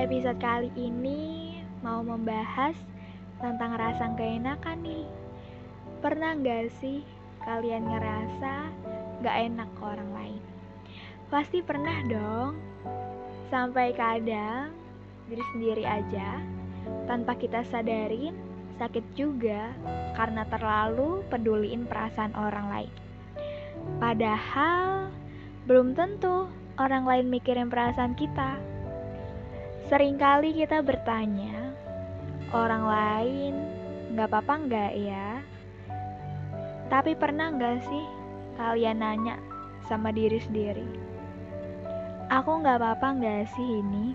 Episode kali ini mau membahas tentang rasa keenakan nih. Pernah gak sih kalian ngerasa gak enak ke orang lain? Pasti pernah dong. Sampai kadang diri sendiri aja tanpa kita sadarin sakit juga karena terlalu peduliin perasaan orang lain. Padahal belum tentu orang lain mikirin perasaan kita. Seringkali kita bertanya, orang lain gak apa-apa nggak ya? Tapi pernah nggak sih kalian nanya sama diri sendiri, aku gak apa-apa nggak sih ini?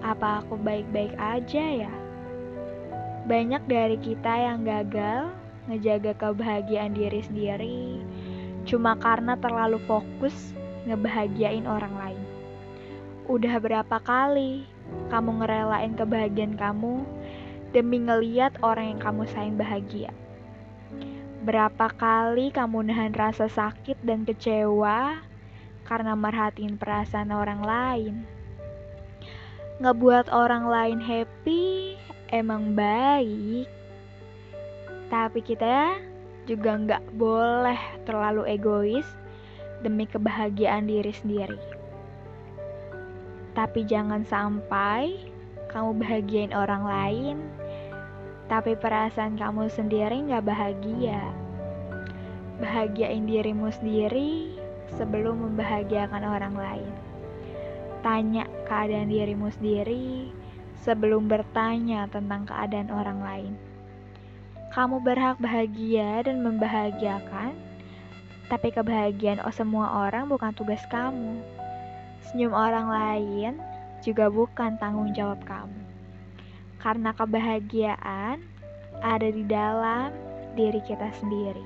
Apa aku baik-baik aja ya? Banyak dari kita yang gagal ngejaga kebahagiaan diri sendiri cuma karena terlalu fokus ngebahagiain orang lain. Udah berapa kali kamu ngerelain kebahagiaan kamu demi ngeliat orang yang kamu sayang bahagia? Berapa kali kamu nahan rasa sakit dan kecewa karena merhatiin perasaan orang lain? Ngebuat orang lain happy emang baik, tapi kita juga nggak boleh terlalu egois demi kebahagiaan diri sendiri. Tapi jangan sampai kamu bahagiain orang lain, tapi perasaan kamu sendiri nggak bahagia. Bahagiain dirimu sendiri sebelum membahagiakan orang lain. Tanya keadaan dirimu sendiri sebelum bertanya tentang keadaan orang lain. Kamu berhak bahagia dan membahagiakan, tapi kebahagiaan semua orang bukan tugas kamu. Senyum orang lain juga bukan tanggung jawab kamu. Karena kebahagiaan ada di dalam diri kita sendiri.